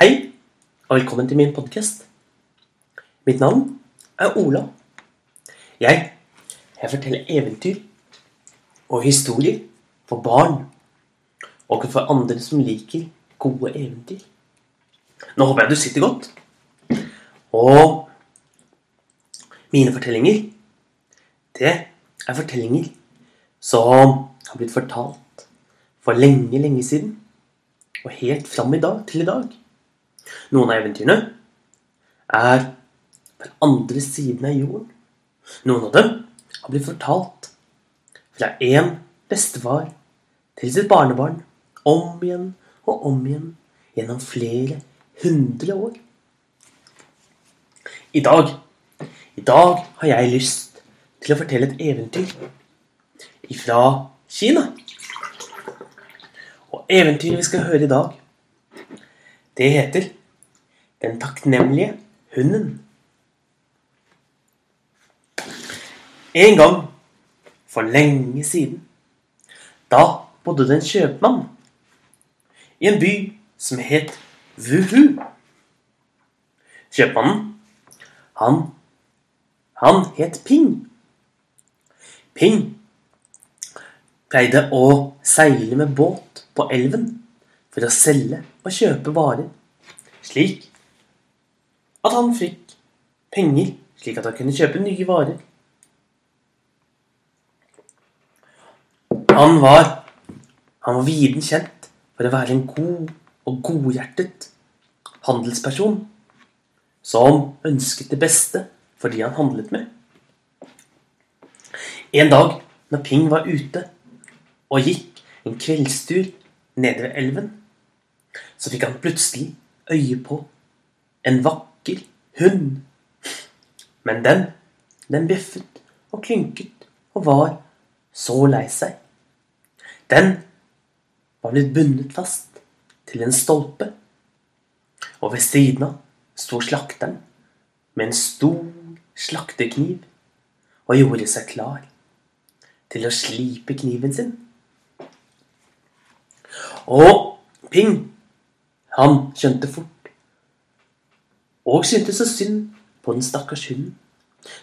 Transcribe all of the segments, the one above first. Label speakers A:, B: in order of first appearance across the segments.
A: Hei, og velkommen til min podkast. Mitt navn er Ola. Jeg, jeg forteller eventyr og historier for barn og for andre som liker gode eventyr. Nå håper jeg du sitter godt. Og mine fortellinger, det er fortellinger som har blitt fortalt for lenge, lenge siden. Og helt fram i dag, til i dag. Noen av eventyrene er den andre siden av jorden. Noen av dem har blitt fortalt fra én bestefar til sitt barnebarn om igjen og om igjen gjennom flere hundre år. I dag, i dag har jeg lyst til å fortelle et eventyr ifra Kina. Og eventyret vi skal høre i dag, det heter Den takknemlige hunden. En gang, for lenge siden, da bodde det en kjøpmann i en by som het Wuhu. Kjøpmannen, han, han het Ping. Ping pleide å seile med båt på elven for å selge og kjøpe varer, slik at han fikk penger slik at han kunne kjøpe nye varer. Han var, han var viden kjent for å være en god og godhjertet handelsperson som ønsket det beste for de han handlet med. En dag når Ping var ute og gikk en kveldstur nede ved elven, så fikk han plutselig øye på en vakker hund. Men den, den bjeffet og klynket og var så lei seg. Den var blitt bundet fast til en stolpe, og ved siden av sto slakteren med en stor slaktekniv og gjorde seg klar til å slipe kniven sin. Og Ping, han skjønte fort og syntes så synd på den stakkars hunden.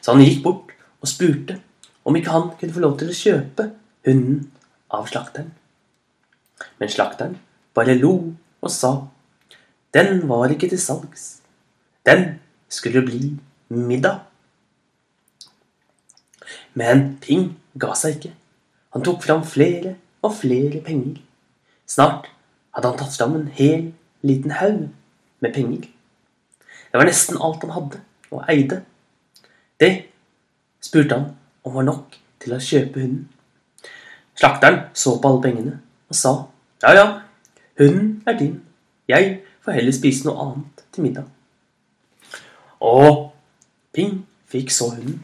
A: Så han gikk bort og spurte om ikke han kunne få lov til å kjøpe hunden av slakteren. Men slakteren bare lo og sa den var ikke til salgs. Den skulle bli middag. Men Ping ga seg ikke. Han tok fram flere og flere penger. Snart hadde han tatt fram en hel liten haug med penger. Det var nesten alt han hadde og eide. Det spurte han om var nok til å kjøpe hunden. Slakteren så på alle pengene og sa ja, ja, hunden er din. Jeg får heller spise noe annet til middag. Og Ping fikk så hunden.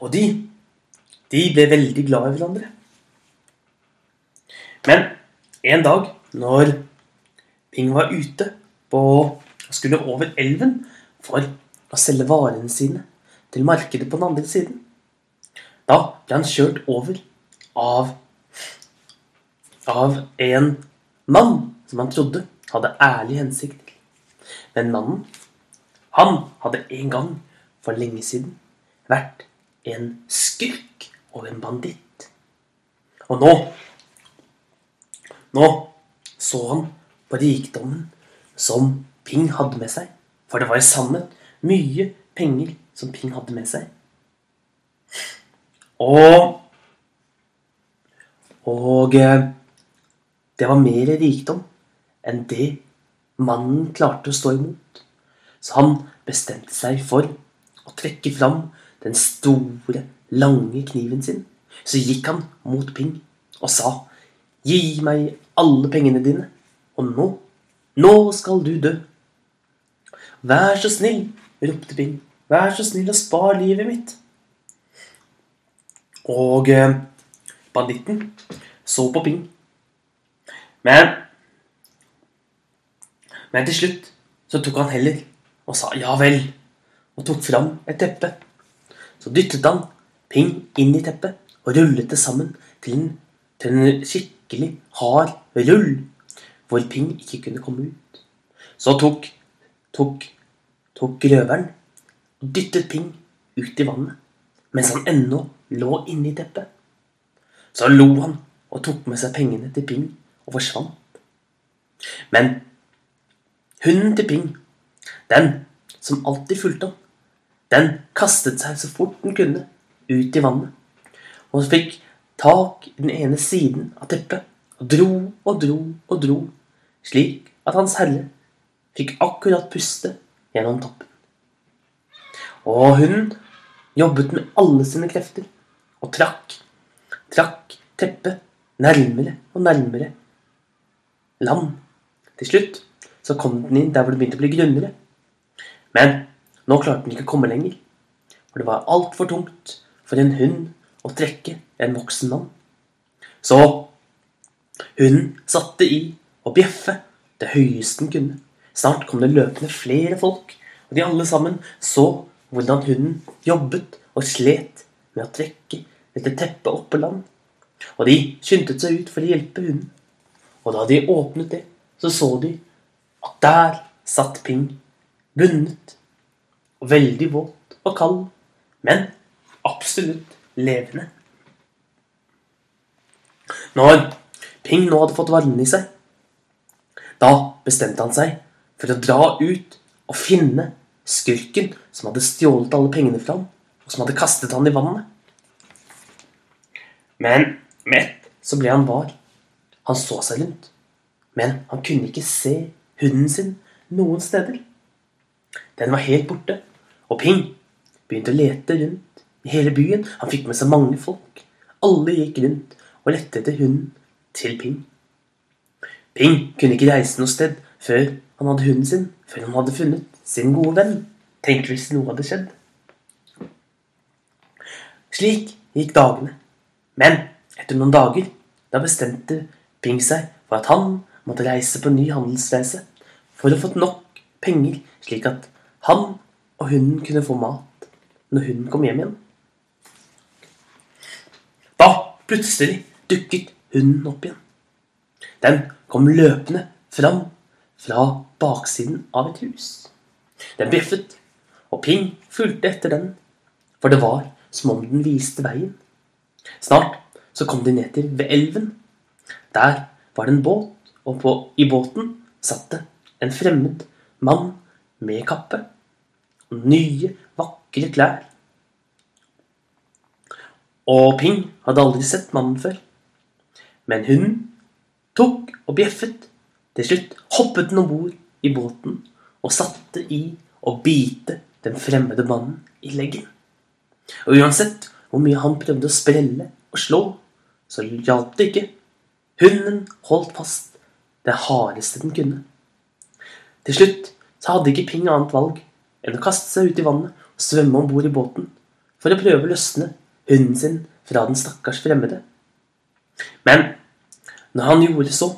A: Og de, de ble veldig glad i hverandre. Men en dag når Ping var ute på, og skulle over elven for å selge varene sine til markedet på den andre siden, da ble han kjørt over av, av en mann som han trodde hadde ærlig hensikt. Men mannen, han hadde en gang for lenge siden vært en skurk og en banditt. Og nå Nå så han på rikdommen som Ping hadde med seg. For det var i sannhet mye penger som Ping hadde med seg. Og Og eh, det var mer rikdom enn det mannen klarte å stå imot. Så han bestemte seg for å trekke fram den store, lange kniven sin. Så gikk han mot Ping og sa, 'Gi meg alle pengene dine, og nå, nå skal du dø.' 'Vær så snill', ropte Ping. 'Vær så snill og spar livet mitt.' Og eh, banditten så på Ping. Men Men til slutt så tok han heller og sa ja vel, og tok fram et teppe. Så dyttet han Ping inn i teppet og rullet det sammen til en, til en skikkelig hard rull. Hvor Ping ikke kunne komme ut. Så tok, tok, tok grøveren og dyttet Ping ut i vannet mens han ennå lå inni teppet. Så lo han og tok med seg pengene til Ping og forsvant. Men hunden til Ping, den som alltid fulgte ham, den kastet seg så fort den kunne ut i vannet, og fikk tak i den ene siden av teppet dro og dro og dro, slik at Hans Herre fikk akkurat puste gjennom toppen. Og hunden jobbet med alle sine krefter og trakk, trakk teppet nærmere og nærmere land. Til slutt så kom den inn der hvor det begynte å bli grunnere. Men nå klarte den ikke å komme lenger, for det var altfor tungt for en hund å trekke en voksen mann. Så hunden satte i og bjeffe det høyeste den kunne. Snart kom det løpende flere folk, og de alle sammen så hvordan hunden jobbet og slet med å trekke dette teppet opp på land. Og de skyndte seg ut for å hjelpe hunden. Og da de åpnet det, så så de at der satt Ping, bundet og veldig våt og kald, men absolutt levende. Når Ping nå hadde fått varmen i seg, da bestemte han seg for å dra ut og finne skurken som hadde stjålet alle pengene fra ham, og som hadde kastet han i vannet. Men med ett så ble han var. Han så seg rundt, men han kunne ikke se hunden sin noen steder. Den var helt borte, og Ping begynte å lete rundt i hele byen. Han fikk med seg mange folk. Alle gikk rundt og lette etter hunden til Ping. Ping kunne ikke reise noe sted før han hadde hunden sin, før han hadde funnet sin gode venn. Tenk hvis noe hadde skjedd. Slik gikk dagene. Men etter noen dager da bestemte Ping seg for at han måtte reise på ny handelsreise for å få nok penger, slik at han og hunden kunne få mat når hunden kom hjem igjen. Da plutselig dukket hunden opp igjen. Den kom løpende fram fra baksiden av et hus. Den bjeffet, og Ping fulgte etter den, for det var som om den viste veien. Snart så kom de ned til ved elven. Der var det en båt, og på, i båten satt det en fremmed mann med kappe og nye, vakre klær. Og Ping hadde aldri sett mannen før. Men hunden tok og bjeffet. Til slutt hoppet den om bord i båten og satte i å bite den fremmede mannen i leggen. Og uansett hvor mye han prøvde å sprelle og slå, så hjalp det ikke. Hunden holdt fast det hardeste den kunne. Til slutt så hadde ikke Ping annet valg enn å kaste seg ut i vannet og svømme om bord i båten for å prøve å løsne hunden sin fra den stakkars fremmede. Men når han gjorde så,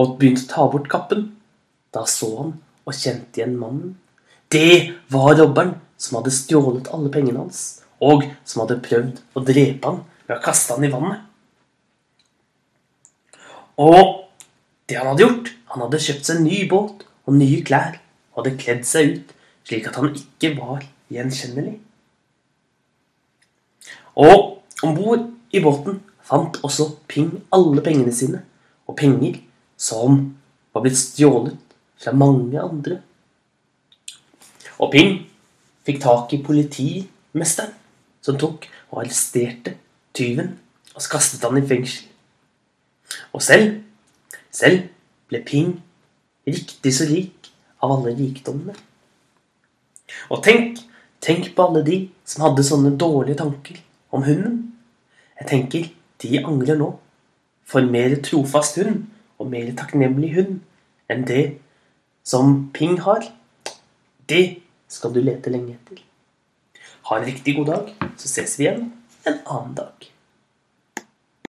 A: og begynte å ta bort kappen, da så han og kjente igjen mannen. Det var robberen som hadde stjålet alle pengene hans, og som hadde prøvd å drepe han ved å kaste han i vannet. Og det han hadde gjort Han hadde kjøpt seg en ny båt og nye klær og hadde kledd seg ut slik at han ikke var gjenkjennelig. Og om bord i båten fant også Ping alle pengene sine, og penger som var blitt stjålet fra mange andre. Og Ping fikk tak i politimesteren, som tok og arresterte tyven og kastet han i fengsel. Og selv, selv ble Ping riktig så rik av alle rikdommene. Og tenk, tenk på alle de som hadde sånne dårlige tanker om hunden. Jeg tenker de angrer nå. For mer trofast hund og mer takknemlig hund enn det som Ping har, det skal du lete lenge etter. Ha en riktig god dag, så ses vi igjen en annen dag.